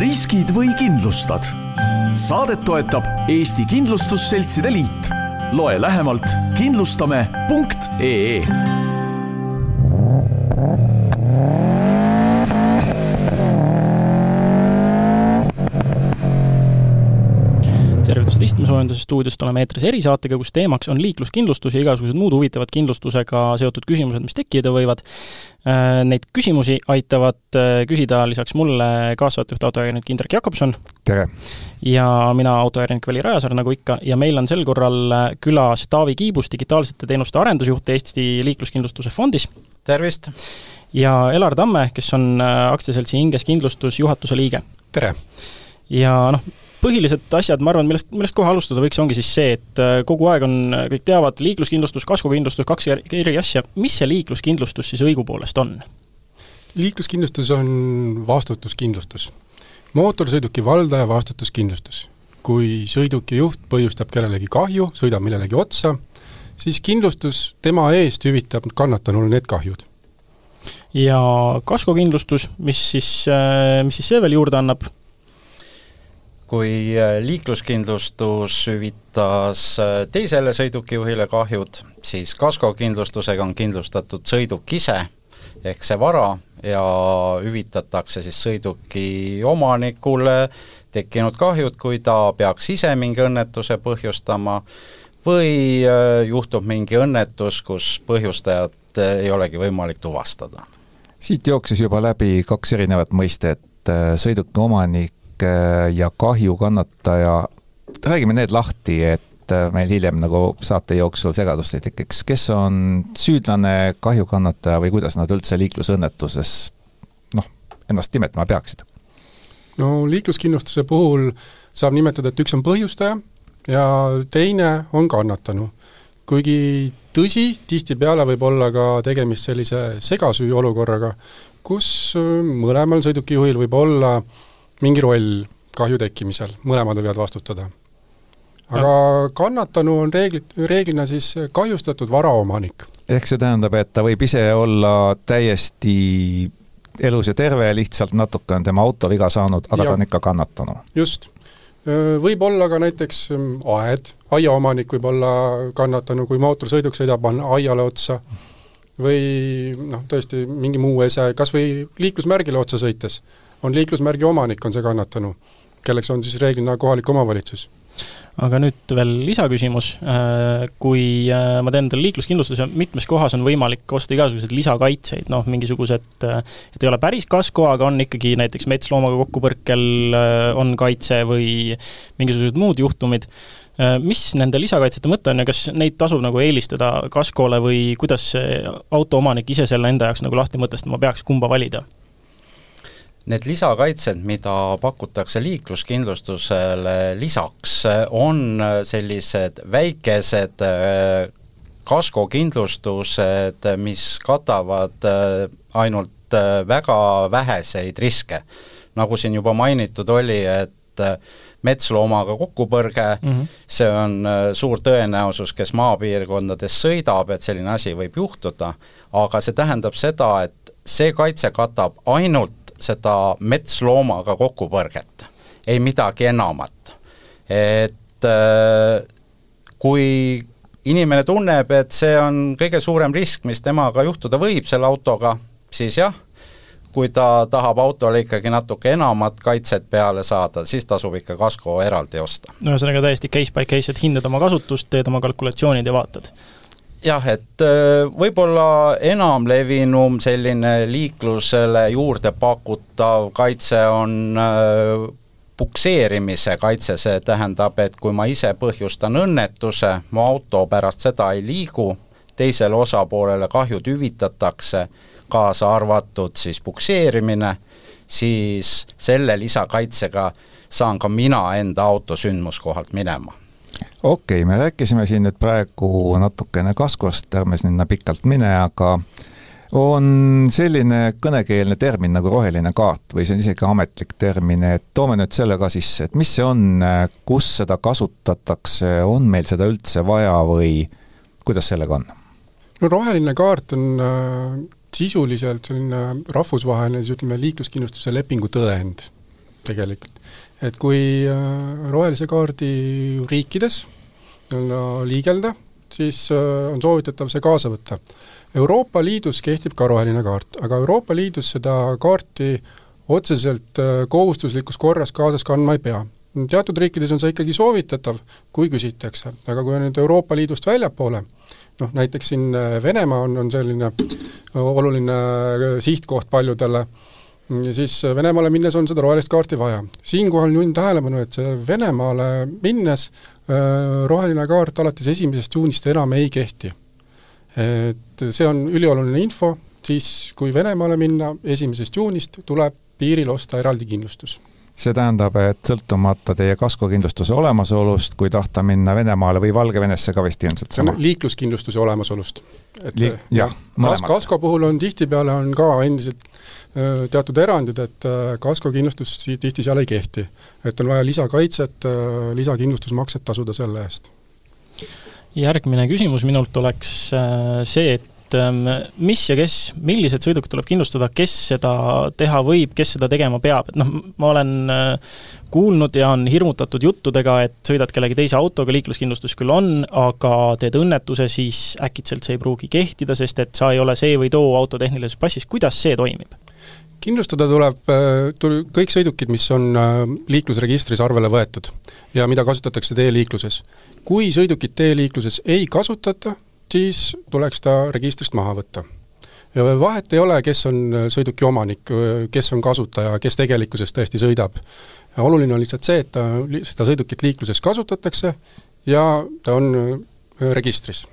riskid või kindlustad? saadet toetab Eesti Kindlustusseltside Liit. loe lähemalt kindlustame.ee tervitused istmesoojenduse stuudiost, oleme eetris erisaatega, kus teemaks on liikluskindlustus ja igasugused muud huvitavad kindlustusega seotud küsimused, mis tekkida võivad. Äh, neid küsimusi aitavad äh, küsida lisaks mulle kaassaatejuht, autoajakirjanik Indrek Jakobson. tere! ja mina, autoajakirjanik Veli Rajasaar, nagu ikka, ja meil on sel korral äh, külas Taavi Kiibus, digitaalsete teenuste arendusjuht Eesti Liikluskindlustuse Fondis. tervist! ja Elar Tamme, kes on aktsiaseltsi Inges Kindlustus juhatuse liige. tere! ja noh, põhilised asjad, ma arvan, millest, millest kohe alustada võiks, ongi siis see, et äh, kogu aeg on, kõik teavad, liikluskindlustus, kaskokindlustus, kaks eri asja, mis see liikluskindlustus siis õigupoolest on? liikluskindlustus on vastutuskindlustus. mootorsõiduki valdaja vastutuskindlustus. kui sõiduki juht põhjustab kellelegi kahju, sõidab millelegi otsa, siis kindlustus tema eest hüvitab kannatanule need kahjud. ja kaskokindlustus, mis siis, äh, mis siis see veel juurde annab? Kui äh, liikluskindlustus hüvitas äh, teisele sõidukijuhile kahjud, siis kaskokindlustusega on kindlustatud sõiduk ise, ehk see vara, ja hüvitatakse siis sõiduki omanikule tekkinud kahjud, kui ta peaks ise mingi õnnetuse põhjustama või äh, juhtub mingi õnnetus, kus põhjustajat ei olegi võimalik tuvastada. siit jooksis juba läbi kaks erinevat mõistet, sõiduki omanik ja kahju kannataja, räägime need lahti, et äh, meil hiljem nagu saate jooksul segadust ei tekiks, kes on süüdlane, kahjukannataja või kuidas nad üldse liiklusõnnetuses noh, ennast nimetama peaksid? no liikluskindlustuse puhul saab nimetada, et üks on põhjustaja ja teine on kannatanu. kuigi tõsi, tihtipeale võib olla ka tegemist sellise segasüü olukorraga, kus äh, mõlemal sõidukijuhil võib olla äh, mingi roll kahju tekkimisel, mõlemad võivad vastutada. aga kannatanu on reeglit, reeglina siis kahjustatud varaomanik. ehk see tähendab, et ta võib ise olla täiesti elus ja terve, lihtsalt natuke on tema auto viga saanud, aga ja. ta on ikka kannatanu? just. Võib olla ka näiteks aed, aiaomanik võib olla kannatanu, kui mootorsõiduk sõidab aiale otsa, või noh, tõesti mingi muu ese, kas või liiklusmärgile otsa sõites on liiklusmärgi omanik, on see kannatanu, kelleks on siis reeglina kohalik omavalitsus. Aga nüüd veel lisaküsimus, äh, kui äh, ma teen endale liikluskindlustuse, mitmes kohas on võimalik osta igasuguseid lisakaitseid, noh, mingisugused, äh, et ei ole päris kasko, aga on ikkagi näiteks metsloomaga kokkupõrkel on kaitse või mingisugused muud juhtumid, mis nende lisakaitsete mõte on ja kas neid tasub nagu eelistada kaskole või kuidas see autoomanik ise selle enda jaoks nagu lahti mõtestama peaks, kumba valida? Need lisakaitsed, mida pakutakse liikluskindlustusele lisaks, on sellised väikesed äh, kaskokindlustused, mis katavad äh, ainult äh, väga väheseid riske. nagu siin juba mainitud oli, et metsloomaga kokkupõrge mm, -hmm. see on suur tõenäosus, kes maapiirkondades sõidab, et selline asi võib juhtuda, aga see tähendab seda, et see kaitse katab ainult seda metsloomaga kokkupõrget, ei midagi enamat. et äh, kui inimene tunneb, et see on kõige suurem risk, mis temaga juhtuda võib selle autoga, siis jah, kui ta tahab autole ikkagi natuke enamat kaitset peale saada, siis tasub ikka kasko eraldi osta. no ühesõnaga täiesti case by case, et hindad oma kasutust, teed oma kalkulatsioonid ja vaatad jah, et äh, võib-olla enamlevinum selline liiklusele juurde pakutav kaitse on äh, pukseerimise kaitse, see tähendab, et kui ma ise põhjustan õnnetuse, mu auto pärast seda ei liigu, teisele osapoolele kahjud hüvitatakse, kaasa arvatud siis pukseerimine, siis selle lisakaitsega saan ka mina enda auto sündmuskohalt minema okei okay,, me rääkisime siin nüüd praegu natukene kaskost, ärme sinna pikalt mine, aga on selline kõnekeelne termin nagu roheline kaart või see on isegi ametlik termin, et toome nüüd selle ka sisse, et mis see on, kus seda kasutatakse, on meil seda üldse vaja või kuidas sellega on? no roheline kaart on äh, sisuliselt selline rahvusvaheline siis ütleme, liikluskindlustuse lepingu tõend tegelikult. Et kui rohelise kaardi riikides nii-öelda liigelda, siis on soovitatav see kaasa võtta. Euroopa Liidus kehtib ka roheline kaart, aga Euroopa Liidus seda kaarti otseselt kohustuslikus korras kaasas kandma ei pea teatud riikides on see ikkagi soovitatav, kui küsitakse, aga kui on nüüd Euroopa Liidust väljapoole, noh näiteks siin äh, Venemaa on, on selline äh, oluline äh, sihtkoht paljudele, siis Venemaale minnes on seda rohelist kaarti vaja. siinkohal juhin tähelepanu, et see Venemaale minnes roheline kaart alates esimesest juunist enam ei kehti. et see on ülioluline info, siis kui Venemaale minna, esimesest juunist tuleb piiril osta eraldi kindlustus see tähendab, et sõltumata teie kaskokindlustuse olemasolust, kui tahta minna Venemaale või Valgevenesse ka vist ilmselt sama? liikluskindlustuse olemasolust. et Liik, jah, kas-, kasko puhul on tihtipeale, on ka endiselt teatud erandid, et kaskokindlustus tihti seal ei kehti. et on vaja lisakaitset, lisakindlustusmakset tasuda selle eest. järgmine küsimus minult oleks see, et ähm, mis ja kes, millised sõidukid tuleb kindlustada, kes seda teha võib, kes seda tegema peab, et noh, ma olen äh, kuulnud ja on hirmutatud juttudega, et sõidad kellegi teise autoga, liikluskindlustus küll on, aga teed õnnetuse, siis äkitselt see ei pruugi kehtida, sest et sa ei ole see või too auto tehnilises passis, kuidas see toimib? Kindlustada tuleb, äh, tul-, kõik sõidukid, mis on äh, liiklusregistris arvele võetud ja mida kasutatakse teeliikluses. kui sõidukit teeliikluses ei kasutata, siis tuleks ta registrist maha võtta. ja vahet ei ole, kes on sõiduki omanik, kes on kasutaja, kes tegelikkuses tõesti sõidab. oluline on lihtsalt see, et ta, seda sõidukit liikluses kasutatakse ja ta on äh, registris.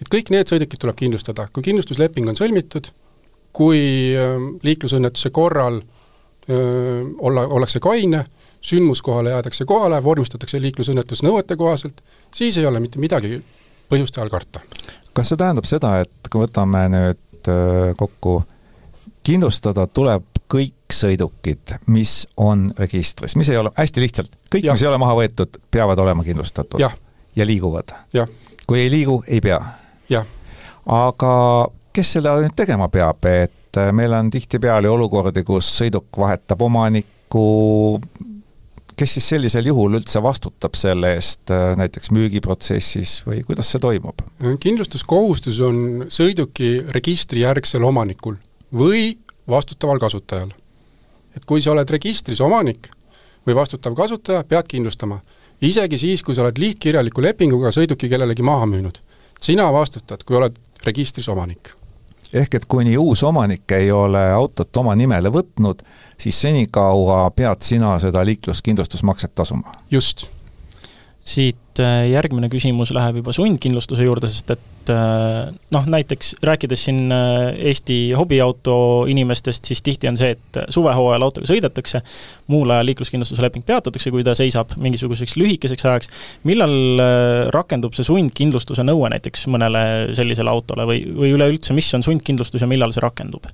et kõik need sõidukid tuleb kindlustada, kui kindlustusleping on sõlmitud, kui äh, liiklusõnnetuse korral öö, äh, olla, ollakse kaine, sündmuskohale jäädakse kohale, vormistatakse liiklusõnnetus nõuete kohaselt, siis ei ole mitte midagi põhjuste all karta. kas see tähendab seda, et kui võtame nüüd äh, kokku, kindlustada tuleb kõik sõidukid, mis on registris, mis ei ole, hästi lihtsalt, kõik, mis ei ole maha võetud, peavad olema kindlustatud? ja liiguvad? kui ei liigu, ei pea? aga kes seda nüüd tegema peab, et äh, meil on tihtipeale olukordi, kus sõiduk vahetab omanikku, kes siis sellisel juhul üldse vastutab selle eest äh, näiteks müügiprotsessis või kuidas see toimub? kindlustuskohustus on sõiduki registrijärgsel omanikul või vastutaval kasutajal. et kui sa oled registris omanik või vastutav kasutaja, pead kindlustama. isegi siis, kui sa oled lihtkirjaliku lepinguga sõiduki kellelegi maha müünud. sina vastutad, kui oled registris omanik ehk et kuni uus omanik ei ole autot oma nimele võtnud, siis senikaua pead sina seda liikluskindlustusmakset tasuma? just. Siit äh, järgmine küsimus läheb juba sundkindlustuse juurde, sest et äh, noh, näiteks rääkides siin äh, Eesti hobiauto inimestest, siis tihti on see, et suvehooajal autoga sõidetakse, muul ajal liikluskindlustuse leping peatatakse, kui ta seisab mingisuguseks lühikeseks ajaks. millal rakendub see sundkindlustuse nõue näiteks mõnele sellisele autole või, või üleüldse, mis on sundkindlustus ja millal see rakendub?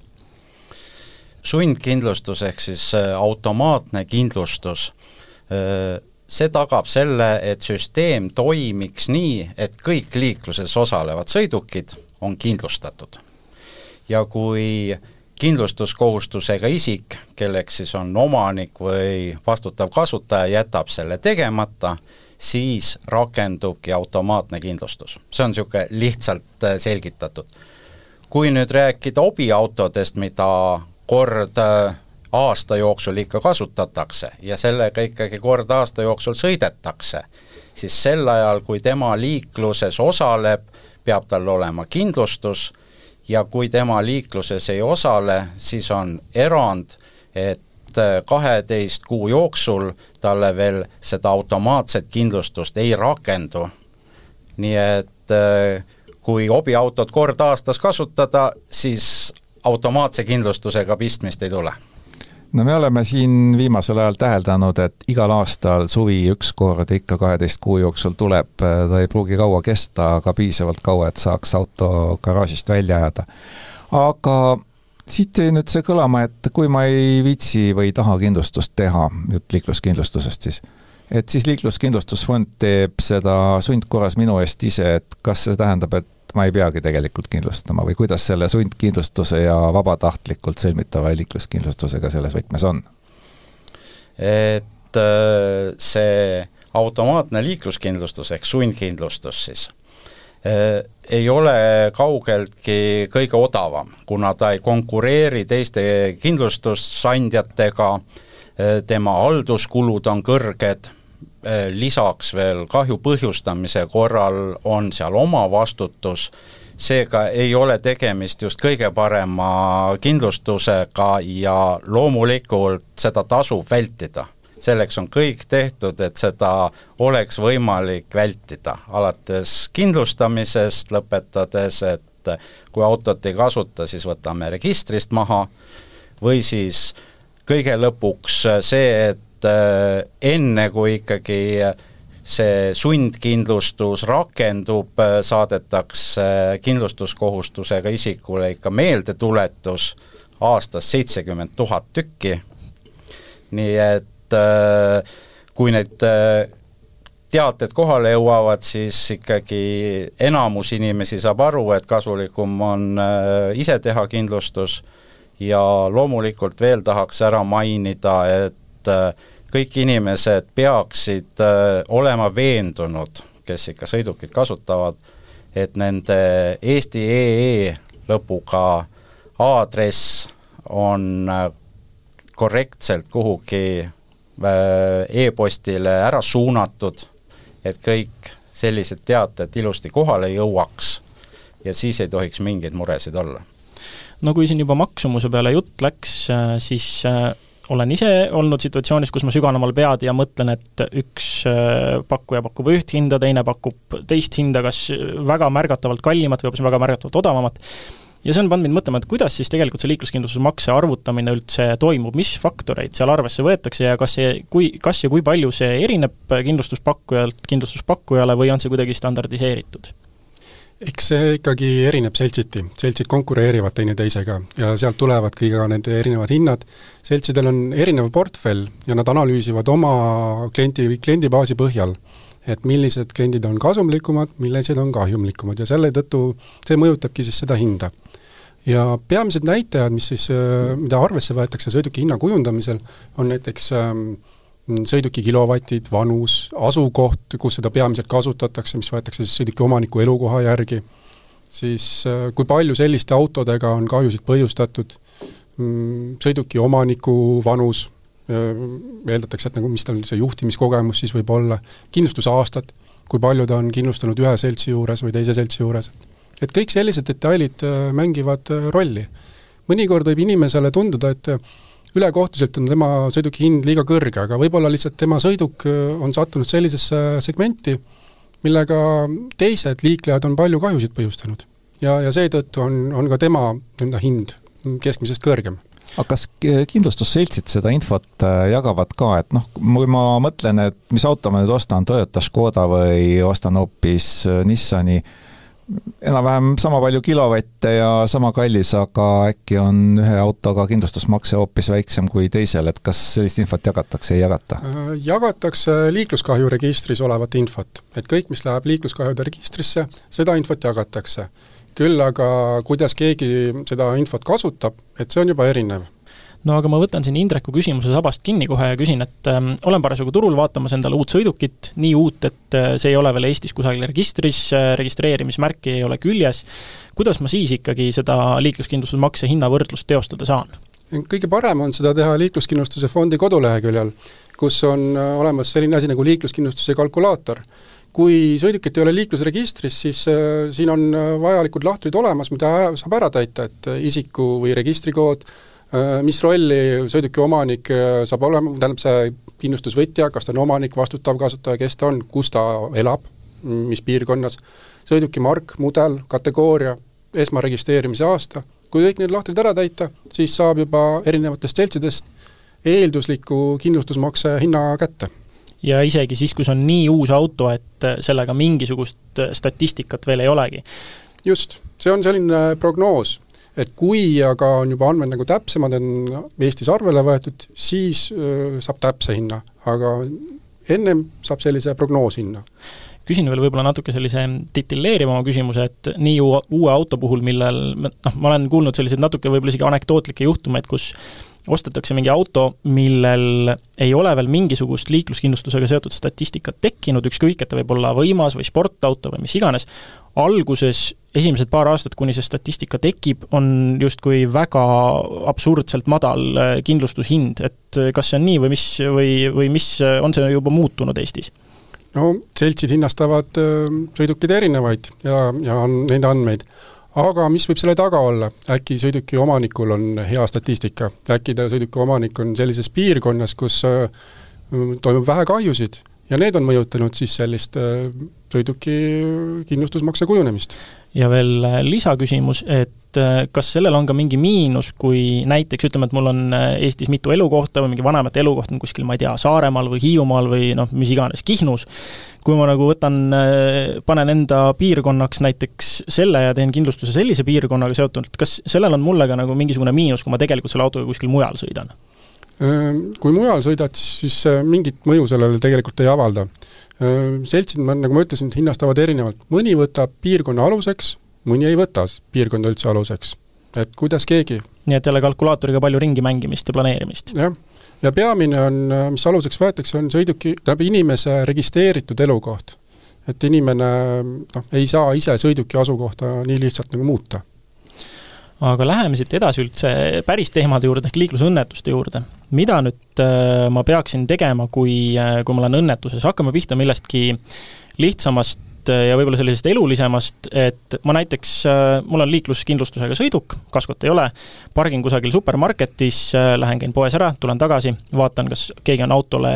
sundkindlustus ehk siis automaatne kindlustus see tagab selle, et süsteem toimiks nii, et kõik liikluses osalevad sõidukid on kindlustatud. ja kui kindlustuskohustusega isik, kelleks siis on omanik või vastutav kasutaja, jätab selle tegemata, siis rakendubki automaatne kindlustus. see on niisugune lihtsalt äh, selgitatud. kui nüüd rääkida hobiautodest, mida kord äh, aasta jooksul ikka kasutatakse ja sellega ikkagi kord aasta jooksul sõidetakse, siis sel ajal, kui tema liikluses osaleb, peab tal olema kindlustus ja kui tema liikluses ei osale, siis on erand, et kaheteist kuu jooksul talle veel seda automaatset kindlustust ei rakendu. nii et kui hobiautot kord aastas kasutada, siis automaatse kindlustusega pistmist ei tule no me oleme siin viimasel ajal täheldanud, et igal aastal suvi ükskord ikka kaheteist kuu jooksul tuleb, ta ei pruugi kaua kesta, aga piisavalt kaua, et saaks auto garaažist välja ajada. aga siit jäi nüüd see kõlama, et kui ma ei viitsi või ei taha kindlustust teha, jutt liikluskindlustusest siis, et siis liikluskindlustusfond teeb seda sundkorras minu eest ise, et kas see tähendab, et ma ei peagi tegelikult kindlustama või kuidas selle sundkindlustuse ja vabatahtlikult sõlmitava liikluskindlustusega selles võtmes on? et äh, see automaatne liikluskindlustus ehk sundkindlustus siis äh, ei ole kaugeltki kõige odavam, kuna ta ei konkureeri teiste kindlustusandjatega, tema halduskulud on kõrged, lisaks veel kahju põhjustamise korral on seal omavastutus, seega ei ole tegemist just kõige parema kindlustusega ja loomulikult seda tasub vältida. Selleks on kõik tehtud, et seda oleks võimalik vältida, alates kindlustamisest, lõpetades, et kui autot ei kasuta, siis võtame registrist maha, või siis kõige lõpuks see, et äh, enne, kui ikkagi see sundkindlustus rakendub, saadetakse kindlustuskohustusega isikule ikka meeldetuletus aastas seitsekümmend tuhat tükki, nii et äh, kui need äh, teated kohale jõuavad, siis ikkagi enamus inimesi saab aru, et kasulikum on äh, ise teha kindlustus ja loomulikult veel tahaks ära mainida, et kõik inimesed peaksid äh, olema veendunud, kes ikka sõidukit kasutavad, et nende eesti.ee lõpuga aadress on äh, korrektselt kuhugi äh, e-postile ära suunatud, et kõik sellised teated ilusti kohale jõuaks ja siis ei tohiks mingeid muresid olla. no kui siin juba maksumuse peale jutt läks, siis olen ise olnud situatsioonis, kus ma sügan omal pead ja mõtlen, et üks äh, pakkuja pakub üht hinda, teine pakub teist hinda, kas väga märgatavalt kallimat või hoopis väga märgatavalt odavamat, ja see on pannud mind mõtlema, et kuidas siis tegelikult see liikluskindlustusmakse arvutamine üldse toimub, mis faktoreid seal arvesse võetakse ja kas see, kui, kas ja kui palju see erineb kindlustuspakkujalt kindlustuspakkujale või on see kuidagi standardiseeritud? Eks see ikkagi erineb seltsiti, seltsid konkureerivad teineteisega ja sealt tulevadki ka need erinevad hinnad, seltsidel on erinev portfell ja nad analüüsivad oma kliendi, kliendibaasi põhjal, et millised kliendid on kasumlikumad, millised on kahjumlikumad ja selle tõttu see mõjutabki siis seda hinda. ja peamised näitajad, mis siis, mida arvesse võetakse sõiduki hinna kujundamisel, on näiteks ähm, sõiduki kilovatid, vanus, asukoht, kus seda peamiselt kasutatakse, mis võetakse siis sõiduki omaniku elukoha järgi, siis äh, kui palju selliste autodega on kahjusid põhjustatud, mm, sõiduki omaniku vanus, äh, eeldatakse, et nagu mis tal see juhtimiskogemus siis võib olla, kindlustusaastad, kui palju ta on kindlustanud ühe seltsi juures või teise seltsi juures, et kõik sellised detailid äh, mängivad rolli. mõnikord võib inimesele tunduda, et ülekohtuselt on tema sõiduki hind liiga kõrge, aga võib-olla lihtsalt tema sõiduk äh, on sattunud sellisesse segmenti, millega teised liiklejad on palju kahjusid põhjustanud. ja, ja seetõttu on, on ka tema enda hind keskmisest kõrgem aga kas kindlustusseltsid seda infot äh, jagavad ka, et noh, kui ma mõtlen, et mis auto ma nüüd ostan, Toyota Škoda või ostan hoopis äh, Nissani enam-vähem sama palju kilovatte ja sama kallis, aga äkki on ühe autoga kindlustusmakse hoopis väiksem kui teisel, et kas sellist infot jagatakse, ei jagata? Äh, jagatakse liikluskahju registris olevat infot. et kõik, mis läheb liikluskahjude registrisse, seda infot jagatakse. küll aga kuidas keegi seda infot kasutab, et see on juba erinev no aga ma võtan siin Indreku küsimuse sabast kinni kohe ja küsin, et ähm, olen parasjagu turul vaatamas endale uut sõidukit, nii uut, et äh, see ei ole veel Eestis kusagil registris äh,, registreerimismärki ei ole küljes, kuidas ma siis ikkagi seda liikluskindlustusmakse hinnavõrdlust teostada saan? kõige parem on seda teha Liikluskindlustuse fondi koduleheküljel, kus on äh, olemas selline asi nagu liikluskindlustuse kalkulaator kui sõidukit ei ole liiklusregistris, siis äh, siin on äh, vajalikud lahtrid olemas, mida saab ära täita, et äh, isiku või registrikood äh,, Äh, mis rolli sõiduki omanik äh, saab olema, tähendab see kindlustusvõtja, kas ta on omanik, vastutav kasutaja, kes ta on, kus ta elab, mis piirkonnas, sõiduki mark, mudel, kategooria, esmaregistreerimise aasta, kui kõik need lahtrid ära täita, siis saab juba erinevatest seltsidest eeldusliku kindlustusmakse hinna kätte. Ja isegi siis, kui see on nii uus auto, et sellega mingisugust statistikat veel ei olegi. just, see on selline prognoos et kui aga on juba andmed nagu täpsemad, on Eestis arvele võetud, siis öö, saab täpse hinna, aga ennem saab sellise prognoosinna küsin veel võib-olla natuke sellise titilleerivama küsimuse, et nii uue, uue auto puhul, millel noh, ma olen kuulnud selliseid natuke võib-olla isegi anekdootlikke juhtumeid, kus ostetakse mingi auto, millel ei ole veel mingisugust liikluskindlustusega seotud statistikat tekkinud, ükskõik, et ta võib olla võimas või sportauto või mis iganes, alguses esimesed paar aastat, kuni see statistika tekib, on justkui väga absurdselt madal äh, kindlustushind, et äh, kas see on nii või mis, või, või mis, äh, on see juba muutunud Eestis? no seltsid hinnastavad sõidukeid erinevaid ja, ja on neid andmeid. Aga mis võib selle taga olla, äkki sõiduki omanikul on hea statistika, äkki ta sõiduki omanik on sellises piirkonnas, kus toimub vähe kahjusid. Ja need on mõjutanud siis sellist sõiduki kindlustusmakse kujunemist. Ja veel äh, lisaküsimus, et äh, kas sellel on ka mingi miinus, kui näiteks ütleme, et mul on Eestis mitu elukohta või mingi vanemate elukoht on kuskil, ma ei tea, Saaremaal või Hiiumaal või noh, mis iganes, Kihnus, kui ma nagu võtan, panen enda piirkonnaks näiteks selle ja teen kindlustuse sellise piirkonnaga seotult, kas sellel on mulle ka nagu mingisugune miinus, kui ma tegelikult selle autoga kuskil mujal sõidan? Kui mujal sõidad, siis mingit mõju sellele tegelikult ei avalda. Seltsid, ma, nagu ma ütlesin, hinnastavad erinevalt, mõni võtab piirkonna aluseks, mõni ei võta piirkonda üldse aluseks. et kuidas keegi. nii et jälle kalkulaatoriga palju ringi mängimist ja planeerimist? jah, ja peamine on, mis aluseks võetakse, on sõiduki, tähendab inimese registreeritud elukoht. et inimene noh, ei saa ise sõiduki asukohta nii lihtsalt nagu muuta aga läheme siit edasi üldse päris teemade juurde ehk liiklusõnnetuste juurde. mida nüüd äh, ma peaksin tegema, kui, äh, kui ma olen õnnetuses, hakkame pihta millestki lihtsamast äh, ja võib-olla sellisest elulisemast, et ma näiteks, mul on liikluskindlustusega sõiduk, kaskot ei ole, pargin kusagil supermarketis, lähen käin poes ära, tulen tagasi, vaatan, kas keegi on autole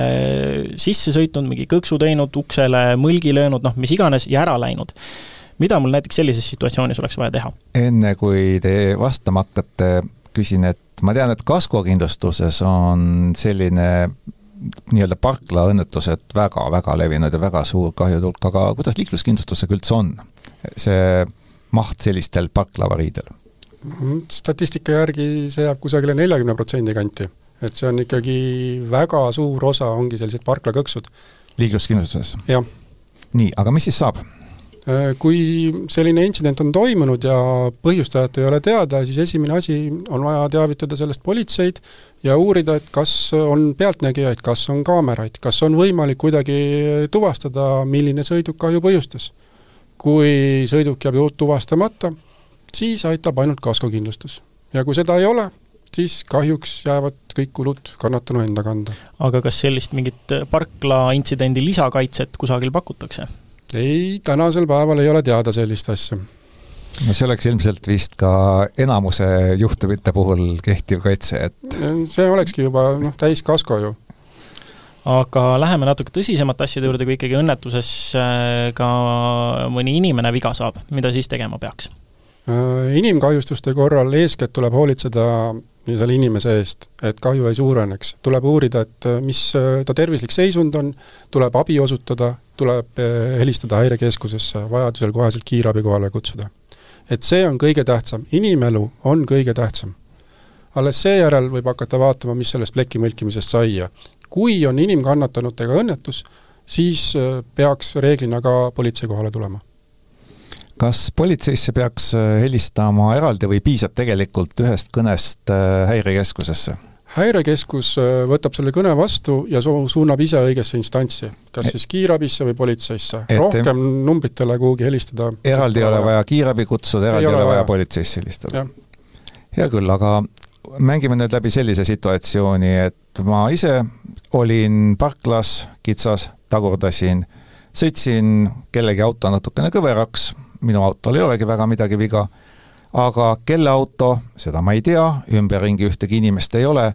sisse sõitnud, mingi kõksu teinud, uksele mõlgi löönud, noh, mis iganes, ja ära läinud mida mul näiteks sellises situatsioonis oleks vaja teha? enne kui te vastama hakkate, küsin, et ma tean, et kaskokindlustuses on selline nii-öelda parklaõnnetused väga-väga levinud ja väga suur kahjude hulk, aga kuidas liikluskindlustusega üldse on? see maht sellistel parklavariidel? statistika järgi see jääb kusagile neljakümne protsendi kanti. et see on ikkagi väga suur osa, ongi sellised parklakõksud. liikluskindlustuses? jah. nii, aga mis siis saab? Äh, kui selline intsident on toimunud ja põhjustajat ei ole teada, siis esimene asi on vaja teavitada sellest politseid ja uurida, et kas on pealtnägijaid, kas on kaameraid, kas on võimalik kuidagi tuvastada, milline sõiduk kahju põhjustas. kui sõiduk jääb tuvastamata, siis aitab ainult kaskokindlustus. ja kui seda ei ole, siis kahjuks jäävad kõik kulud kannatanu enda kanda. aga kas sellist mingit parklaintsidendi lisakaitset kusagil pakutakse? Ei, tänasel päeval ei ole teada sellist asja. no see oleks ilmselt vist ka enamuse juhtumite puhul kehtiv kaitse, et see olekski juba noh, täis kasko ju aga läheme natuke tõsisemate asjade juurde, kui ikkagi õnnetuses äh, ka mõni inimene viga saab, mida siis tegema peaks? Äh, inimkahjustuste korral eeskätt tuleb hoolitseda selle inimese eest, et kahju ei suureneks. tuleb uurida, et äh, mis ta tervislik seisund on, tuleb abi osutada, tuleb eh, helistada häirekeskusesse, vajadusel koheselt kiirabi kohale kutsuda. et see on kõige tähtsam, inimelu on kõige tähtsam. alles seejärel võib hakata vaatama, mis sellest pleki mõlkimisest sai ja kui on inimkannatanutega õnnetus, siis peaks reeglina ka politsei kohale tulema kas politseisse peaks eh, helistama eraldi või piisab tegelikult ühest kõnest häirekeskusesse? häirekeskus äh, võtab selle kõne vastu ja su-, suunab ise õigesse instantsi, kas siis kiirabisse või politseisse. rohkem numbritele kuhugi helistada eraldi ei ole vaja kiirabi kutsuda, eraldi ei ole vaja politseisse helistada. hea küll, aga mängime nüüd läbi sellise situatsiooni, et ma ise olin parklas, kitsas, tagurdasin, sõitsin kellegi auto natukene kõveraks, minu autol ei olegi väga midagi viga aga kelle auto, seda ma ei tea, ümberringi ühtegi inimest ei ole.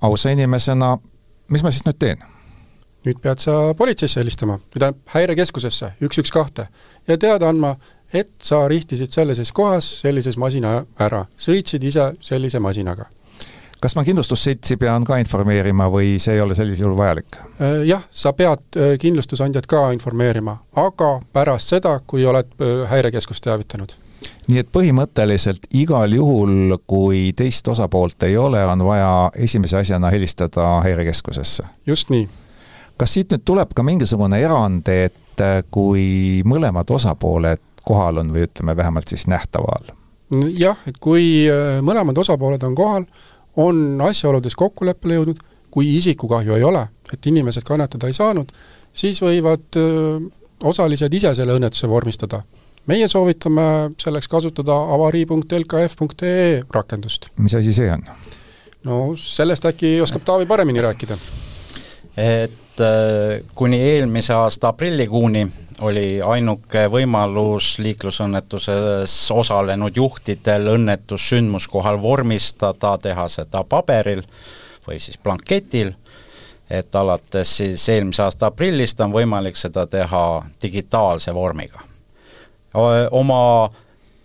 ausa inimesena, mis ma siis nüüd teen? nüüd pead sa politseisse helistama, või tähendab häirekeskusesse, üks, üks, kahte, ja teada andma, et sa rihtisid sellises kohas sellises masina ära, sõitsid ise sellise masinaga kas ma kindlustusseltsi pean ka informeerima või see ei ole sellisel juhul vajalik? Äh, jah, sa pead äh, kindlustusandjat ka informeerima, aga pärast seda, kui oled äh, häirekeskust teavitanud nii et põhimõtteliselt igal juhul, kui teist osapoolt ei ole, on vaja esimese asjana helistada häirekeskusesse? just nii. kas siit nüüd tuleb ka mingisugune erand, et kui mõlemad osapooled kohal on või ütleme, vähemalt siis nähtaval? jah, et kui mõlemad osapooled on kohal, on asjaoludes kokkuleppele jõudnud, kui isikukahju ei ole, et inimesed kannatada ei saanud, siis võivad osalised ise selle õnnetuse vormistada. meie soovitame selleks kasutada avarii.lkf.ee rakendust. mis asi see on? no sellest äkki oskab Taavi paremini rääkida. et kuni eelmise aasta aprillikuuni oli ainuke võimalus liiklusõnnetuses osalenud juhtidel õnnetus sündmuskohal vormistada, teha seda paberil või siis blanketil, et alates siis eelmise aasta aprillist on võimalik seda teha digitaalse vormiga. oma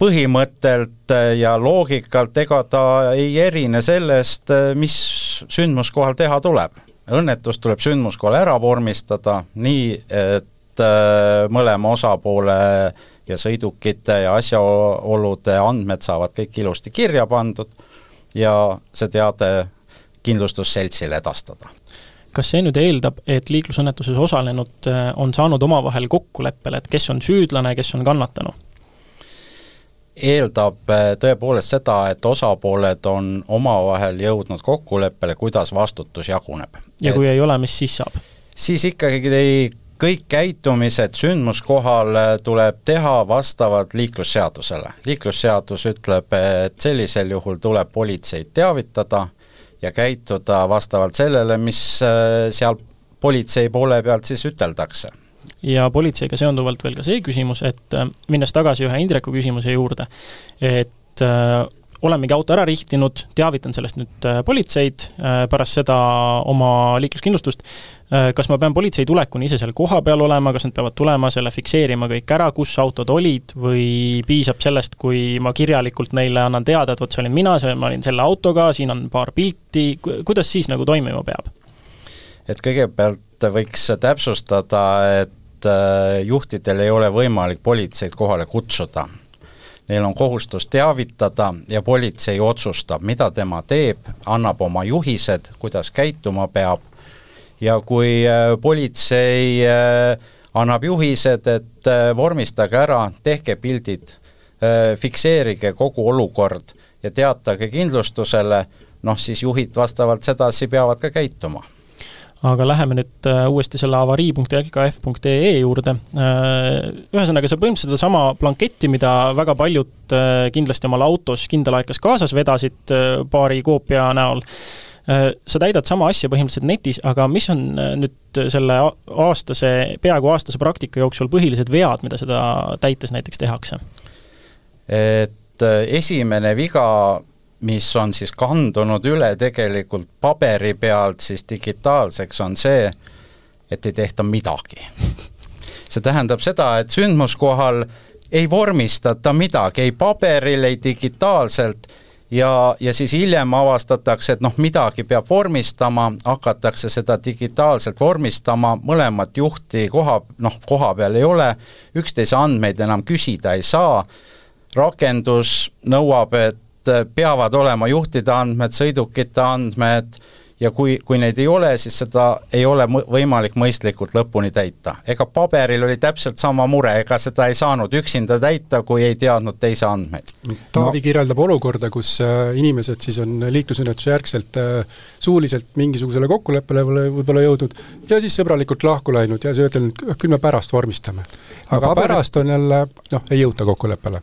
põhimõttelt ja loogikalt ega ta ei erine sellest, mis sündmuskohal teha tuleb. õnnetus tuleb sündmuskohal ära vormistada nii, et mõlema osapoole ja sõidukite ja asjaolude andmed saavad kõik ilusti kirja pandud ja see teade kindlustusseltsile edastada. kas see nüüd eeldab, et liiklusõnnetuses osalenud äh, on saanud omavahel kokkuleppele, et kes on süüdlane, kes on kannatanu? eeldab äh, tõepoolest seda, et osapooled on omavahel jõudnud kokkuleppele, kuidas vastutus jaguneb. ja kui et, ei ole, mis siis saab? siis ikkagi ei kõik käitumised sündmuskohal äh, tuleb teha vastavalt liiklusseadusele. liiklusseadus ütleb, et sellisel juhul tuleb politseid teavitada ja käituda vastavalt sellele, mis äh, seal politsei poole pealt siis üteldakse ja politseiga seonduvalt veel ka see küsimus, et äh, minnes tagasi ühe Indreku küsimuse juurde, et olemegi auto ära rihtinud, teavitan sellest nüüd äh, politseid, äh, pärast seda oma liikluskindlustust, äh, kas ma pean politsei tulekuni ise seal kohapeal olema, kas nad peavad tulema selle fikseerima kõik ära, kus autod olid, või piisab sellest, kui ma kirjalikult neile annan teada, et vot see olin mina, see, ma olin selle autoga, siin on paar pilti, kuidas siis nagu toimima peab? et kõigepealt võiks täpsustada, et juhtidel ei ole võimalik politseid kohale kutsuda neil on kohustus teavitada ja politsei otsustab, mida tema teeb, annab oma juhised, kuidas käituma peab. Ja kui äh, politsei äh, annab juhised, et äh, vormistage ära, tehke pildid, fikseerige kogu olukord ja teatage kindlustusele, noh siis juhid vastavalt sedasi peavad ka käituma aga läheme nüüd äh, uuesti selle avarii.lkf.ee juurde. Äh, ühesõnaga, sa põhimõtteliselt sedasama blanketti, mida väga paljud äh, kindlasti omal autos kindlalaekas kaasas vedasid paari koopia näol, sa täidad sama asja põhimõtteliselt netis, aga mis on nüüd selle aastase, peaaegu aastase praktika jooksul põhilised vead, mida seda täites näiteks tehakse? et esimene viga mis on siis kandunud üle tegelikult paberi pealt siis digitaalseks, on see, et ei tehta midagi. see tähendab seda, et sündmuskohal ei vormistata midagi ei paberil, ei digitaalselt ja, ja siis hiljem avastatakse, et noh, midagi peab vormistama, hakatakse seda digitaalselt vormistama, mõlemat juhti koha, noh, koha peal ei ole, üksteise andmeid enam küsida ei saa, rakendus nõuab, et peavad olema juhtide andmed, sõidukite andmed ja kui, kui neid ei ole, siis seda ei ole võimalik mõistlikult lõpuni täita. ega paberil oli täpselt sama mure, ega seda ei saanud üksinda täita, kui ei teadnud teise andmeid. Taavi no. kirjeldab olukorda, kus äh, inimesed siis on liiklusõnnetuse järgselt äh, suuliselt mingisugusele kokkuleppele võib-olla jõudnud ja siis sõbralikult lahku läinud ja siis öelnud, küll me pärast vormistame. aga no, paber... pärast on jälle noh, ei jõuta kokkuleppele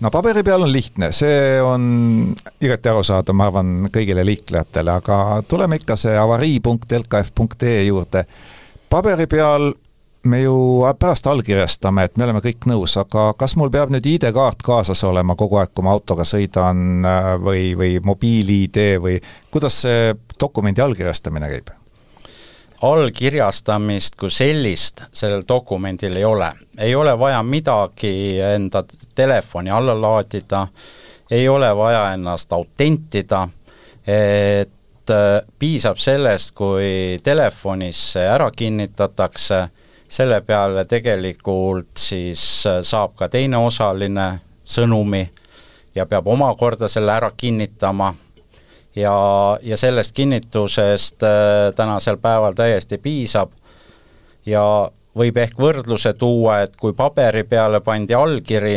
no paberi peal on lihtne, see on igati arusaadav, ma arvan, kõigile liiklejatele, aga tuleme ikka see avarii.lkf.ee juurde. paberi peal me ju pärast allkirjastame, et me oleme kõik nõus, aga kas mul peab nüüd ID-kaart kaasas olema kogu aeg, kui ma autoga sõidan või, või mobiil-ID või kuidas see dokumendi allkirjastamine käib? Allkirjastamist kui sellist sellel dokumendil ei ole. ei ole vaja midagi enda telefoni alla laadida, ei ole vaja ennast autentida, et äh, piisab sellest, kui telefonis ära kinnitatakse, selle peale tegelikult siis äh, saab ka teine osaline sõnumi ja peab omakorda selle ära kinnitama ja, ja sellest kinnitusest äh, tänasel päeval täiesti piisab. Ja võib ehk võrdluse tuua, et kui paberi peale pandi allkiri,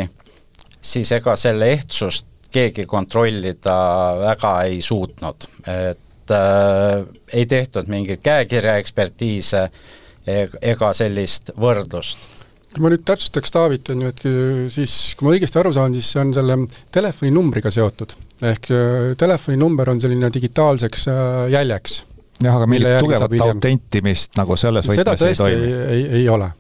siis ega selle ehtsust keegi kontrollida väga ei suutnud, et äh, ei tehtud mingeid käekirjaekspertiise ega sellist võrdlust ma nüüd täpsustaks Taavit, on ju, et siis kui ma õigesti aru saan, siis see on selle telefoninumbriga seotud. ehk äh, telefoninumber on selline digitaalseks äh, jäljeks. jah, aga mingit tugevat autentimist nagu selles võtmes ei toimi? ei, ei, ei ole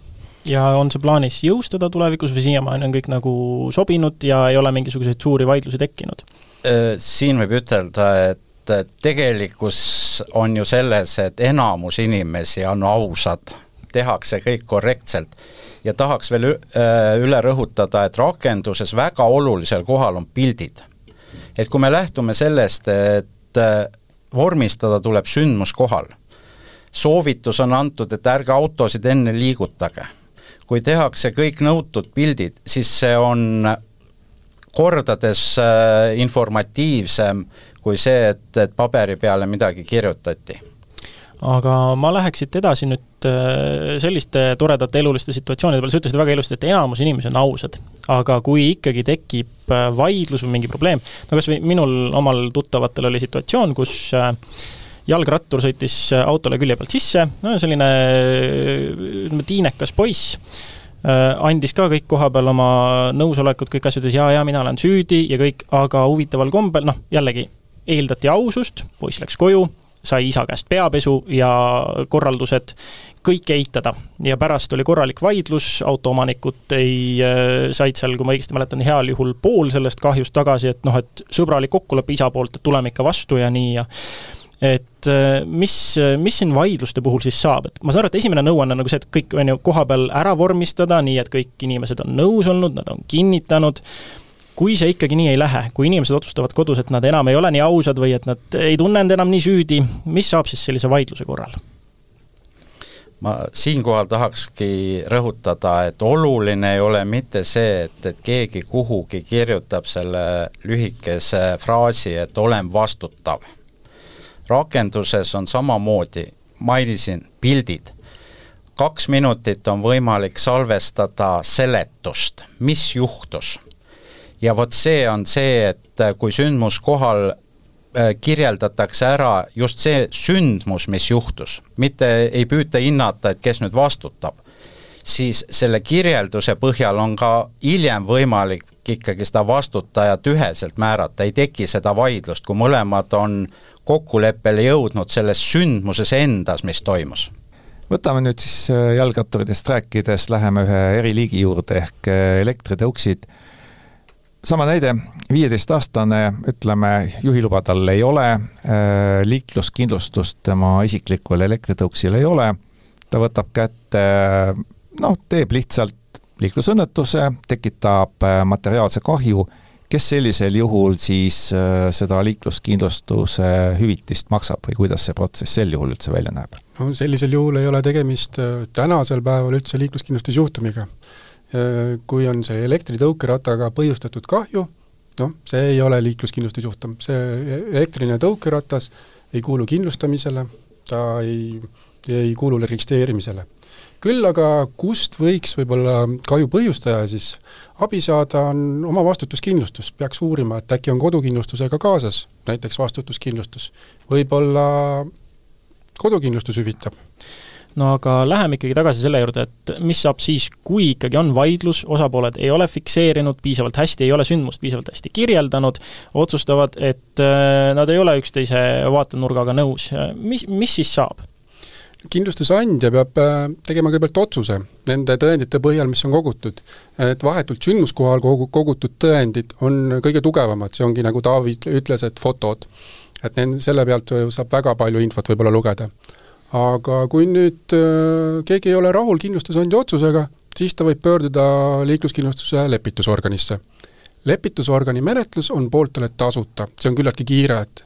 ja on see plaanis jõustada tulevikus või siiamaani on kõik nagu sobinud ja ei ole mingisuguseid suuri vaidlusi tekkinud? Äh, siin võib ütelda, et tegelikkus on ju selles, et enamus inimesi on ausad, tehakse kõik korrektselt ja tahaks veel äh, üle rõhutada, et rakenduses väga olulisel kohal on pildid. et kui me lähtume sellest, et äh, vormistada tuleb sündmus kohal, soovitus on antud, et ärge autosid enne liigutage. kui tehakse kõik nõutud pildid, siis see on kordades äh, informatiivsem kui see, et, et paberi peale midagi kirjutati aga ma läheks siit edasi nüüd äh, selliste toredate eluliste situatsioonide peale, sa ütlesid väga ilusti, et enamus inimesi on ausad. aga kui ikkagi tekib äh, vaidlus või mingi probleem, no kas või minul omal tuttavatel oli situatsioon, kus äh, jalgrattur sõitis autole külje pealt sisse, no selline ütleme, tiinekas poiss, andis ka kõik kohapeal oma nõusolekut, kõik asjad, ja, ja mina olen süüdi ja kõik, aga huvitaval kombel, noh, jällegi eeldati ausust, poiss läks koju sai isa käest peapesu ja korraldused, kõike eitada. ja pärast oli korralik vaidlus, autoomanikud ei, äh, said seal, kui ma õigesti mäletan, heal juhul pool sellest kahjust tagasi, et noh, et sõbralik kokkulepe isa poolt, et tuleme ikka vastu ja nii ja et äh, mis, mis siin vaidluste puhul siis saab, et ma saan aru, et esimene nõuanne on nagu see, et kõik on ju kohapeal ära vormistada, nii et kõik inimesed on nõus olnud, nad on kinnitanud kui see ikkagi nii ei lähe, kui inimesed otsustavad kodus, et nad enam ei ole nii ausad või et nad ei tunne end enam nii süüdi, mis saab siis sellise vaidluse korral? Ma siinkohal tahakski rõhutada, et oluline ei ole mitte see, et, et keegi kuhugi kirjutab selle lühikese fraasi, et olen vastutav. rakenduses on samamoodi, mainisin, pildid. kaks minutit on võimalik salvestada seletust, mis juhtus ja vot see on see, et kui sündmuskohal kirjeldatakse ära just see sündmus, mis juhtus, mitte ei püüta hinnata, et kes nüüd vastutab, siis selle kirjelduse põhjal on ka hiljem võimalik ikkagi seda vastutajat üheselt määrata, ei teki seda vaidlust, kui mõlemad on kokkuleppele jõudnud selles sündmuses endas, mis toimus. Võtame nüüd siis äh, jalgratturitest rääkides, läheme ühe eriliigi juurde ehk elektritõuksid sama näide, viieteistaastane, ütleme, juhiluba tal ei ole, äh, liikluskindlustust tema isiklikul elektritõuksil ei ole, ta võtab kätte, noh, teeb lihtsalt liiklusõnnetuse, tekitab äh, materiaalse kahju, kes sellisel juhul siis äh, seda liikluskindlustuse hüvitist maksab või kuidas see protsess sel juhul üldse välja näeb? no sellisel juhul ei ole tegemist tänasel päeval üldse liikluskindlustusjuhtumiga kui on see elektritõukerattaga põhjustatud kahju, noh, see ei ole liikluskindlustusjuhtum, see elektriline tõukeratas ei kuulu kindlustamisele, ta ei, ei kuulu registreerimisele. küll aga kust võiks võib-olla kahju põhjustaja siis abi saada, on omavastutuskindlustus, peaks uurima, et äkki on kodukindlustusega kaasas näiteks vastutuskindlustus. võib-olla kodukindlustus hüvitab no aga läheme ikkagi tagasi selle juurde, et mis saab siis, kui ikkagi on vaidlus, osapooled ei ole fikseerinud piisavalt hästi, ei ole sündmust piisavalt hästi kirjeldanud, otsustavad, et äh, nad ei ole üksteise vaatenurgaga nõus, mis, mis siis saab? kindlustusandja peab äh, tegema kõigepealt otsuse nende tõendite põhjal, mis on kogutud. et vahetult sündmuskohal kogu, kogutud tõendid on kõige tugevamad, see ongi nagu Taavi ütles, et fotod. et nende, selle pealt saab väga palju infot võib-olla lugeda aga kui nüüd äh, keegi ei ole rahul kindlustusandja otsusega, siis ta võib pöörduda liikluskindlustuse lepitusorganisse. lepitusorgani menetlus on pooltele tasuta, see on küllaltki kiire, et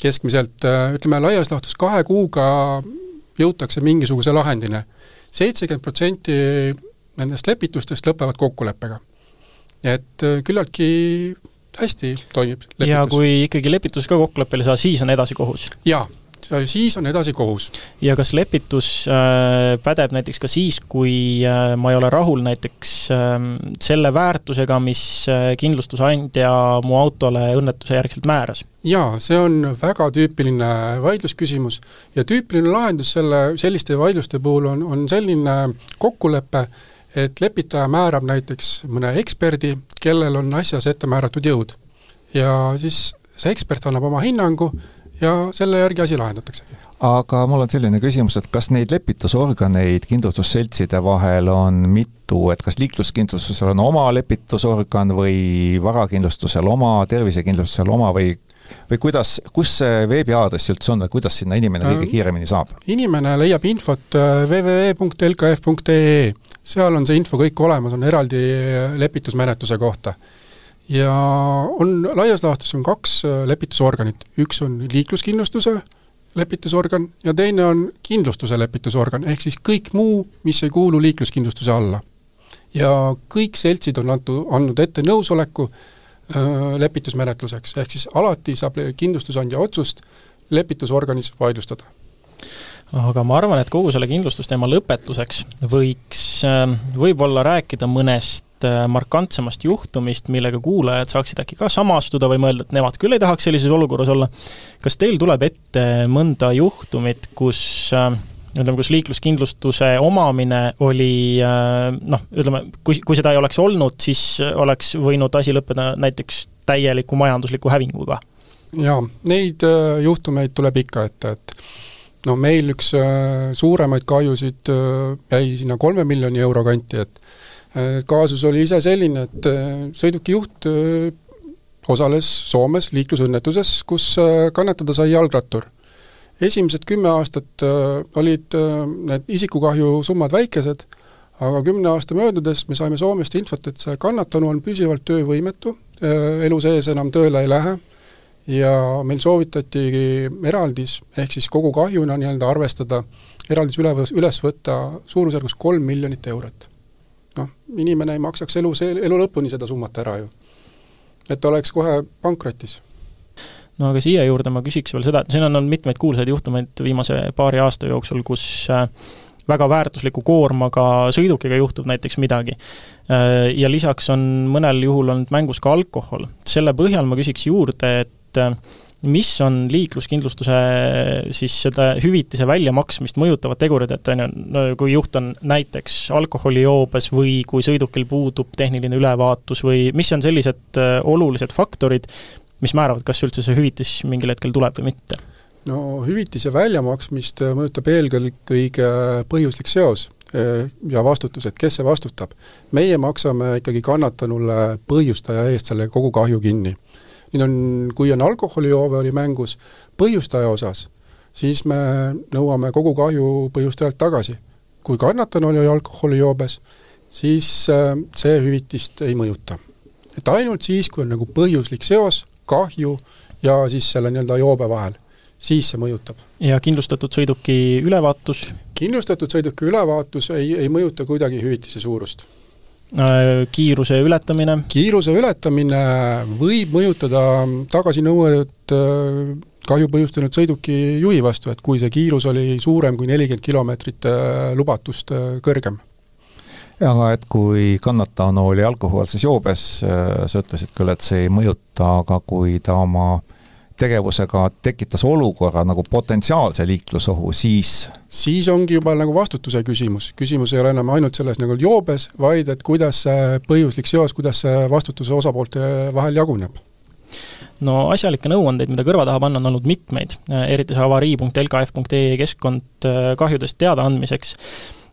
keskmiselt äh, ütleme, laias laastus kahe kuuga jõutakse mingisuguse lahendini. seitsekümmend protsenti nendest lepitustest lõpevad kokkuleppega. et äh, küllaltki hästi toimib lepitus. ja kui ikkagi lepitus ka kokkuleppele ei saa, siis on edasi kohus? jaa siis on edasi kohus. ja kas lepitus äh, pädeb näiteks ka siis, kui äh, ma ei ole rahul näiteks äh, selle väärtusega, mis äh, kindlustusandja mu autole õnnetuse järgselt määras? jaa, see on väga tüüpiline vaidlusküsimus ja tüüpiline lahendus selle, selliste vaidluste puhul on, on selline kokkulepe, et lepitaja määrab näiteks mõne eksperdi, kellel on asjas ette määratud jõud. ja siis see ekspert annab oma hinnangu ja selle järgi asi lahendataksegi. aga mul on selline küsimus, et kas neid lepitusorganeid kindlustusseltside vahel on mitu, et kas liikluskindlustusel on oma lepitusorgan või varakindlustusel oma, tervisekindlustusel oma või või kuidas, kus see veebiaadress üldse on või kuidas sinna inimene kõige äh, kiiremini saab? inimene leiab infot äh, www.lkf.ee, seal on see info kõik olemas, on eraldi lepitusmenetluse kohta ja on, laias laastus on kaks äh, lepitusorganit, üks on liikluskindlustuse lepitusorgan ja teine on kindlustuse lepitusorgan, ehk siis kõik muu, mis ei kuulu liikluskindlustuse alla. ja kõik seltsid on antud, andnud ette nõusoleku öö, äh, lepitusmenetluseks, ehk siis alati saab kindlustusandja otsust lepitusorganis vaidlustada. Aga ma arvan, et kogu selle kindlustusteema lõpetuseks võiks äh, võib-olla rääkida mõnest Äh, markantsemast juhtumist, millega kuulajad saaksid äkki ka samastuda või mõelda, et nemad küll ei tahaks sellises olukorras olla. kas teil tuleb ette mõnda juhtumit, kus äh, ütleme, kus liikluskindlustuse omamine oli äh, noh, ütleme, kui, kui seda ei oleks olnud, siis oleks võinud asi lõppeda näiteks täieliku majandusliku hävinguga? jaa, neid juhtumeid tuleb ikka ette, et no meil üks suuremaid kahjusid jäi sinna kolme miljoni euro kanti, et kaasus oli ise selline, et äh, sõiduki juht äh, osales Soomes liiklusõnnetuses, kus kannatada sai jalgrattur. esimesed kümme aastat olid need isikukahju summad väikesed, aga kümne aasta möödudes me saime Soomest infot, et see kannatanu on püsivalt töövõimetu, elu sees enam tööle ei lähe ja meil soovitatigi eraldis, ehk siis kogu kahjuna nii-öelda arvestada, eraldis üle, üles võtta suurusjärgus kolm miljonit eurot noh, inimene ei maksaks elu, elu lõpuni seda summat ära ju. et oleks kohe pankrotis no aga siia juurde ma küsiks veel seda, et siin on olnud mitmeid kuulsaid juhtumeid viimase paari aasta jooksul, kus äh, väga väärtusliku koormaga sõidukiga juhtub näiteks midagi. Äh, ja lisaks on mõnel juhul olnud mängus ka alkohol. selle põhjal ma küsiks juurde, et äh, mis on liikluskindlustuse siis seda hüvitise väljamaksmist mõjutavad tegurid, et on ju, no kui juht on näiteks alkoholijoobes või kui sõidukil puudub tehniline ülevaatus või mis on sellised äh, olulised faktorid, mis määravad, kas üldse see hüvitis mingil hetkel tuleb või mitte? no hüvitise väljamaksmist äh, mõjutab eelkõige põhjuslik seos äh, ja vastutus, et kes see vastutab. meie maksame ikkagi kannatanule põhjustaja eest selle kogu kahju kinni nüüd on, kui on alkoholijoove oli mängus põhjustaja osas, siis me nõuame kogu kahju põhjustajalt tagasi. kui kannatanu oli alkoholijoobes, siis äh, see hüvitist ei mõjuta. et ainult siis, kui on nagu põhjuslik seos, kahju ja siis selle nii-öelda joobe vahel, siis see mõjutab. ja kindlustatud sõiduki ülevaatus? kindlustatud sõiduki ülevaatus ei, ei mõjuta kuidagi hüvitise suurust kiiruse ületamine? kiiruse ületamine võib mõjutada tagasinõuet äh, kahju põhjustanud sõiduki juhi vastu, et kui see kiirus oli suurem kui nelikümmend kilomeetrit äh, lubatust kõrgem. aga et kui kannatanu oli alkohoolses joobes, sa ütlesid küll, et see ei mõjuta, aga kui ta oma äh, tegevusega tekitas olukorra nagu potentsiaalse liiklusohu, siis? Siis ongi juba nagu vastutuse küsimus, küsimus ei ole enam ainult selles nagu joobes, vaid et kuidas see põhjuslik seos, kuidas see vastutuse osapoolte vahel jaguneb. No asjalikke nõuandeid, mida kõrva taha panna, on olnud mitmeid, eriti see avarii.lkf.ee keskkond äh, kahjudest teadaandmiseks.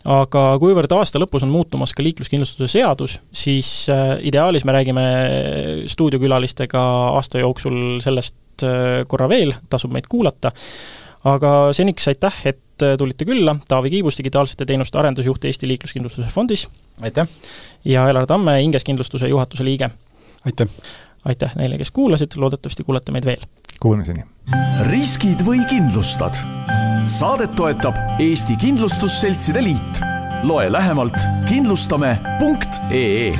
Aga kuivõrd aasta lõpus on muutumas ka liikluskindlustuse seadus, siis äh, ideaalis me räägime stuudiokülalistega aasta jooksul sellest Äh, korra veel, tasub meid kuulata. aga seniks aitäh, et äh, tulite külla, Taavi Kiibus, digitaalsete teenuste arendusjuht Eesti Liikluskindlustuse Fondis. aitäh! ja Elar Tamme, Inges Kindlustuse juhatuse liige. aitäh! aitäh neile, kes kuulasid, loodetavasti kuulate meid veel. Kuulmiseni! riskid või kindlustad? saadet toetab Eesti Kindlustusseltside Liit. loe lähemalt kindlustame.ee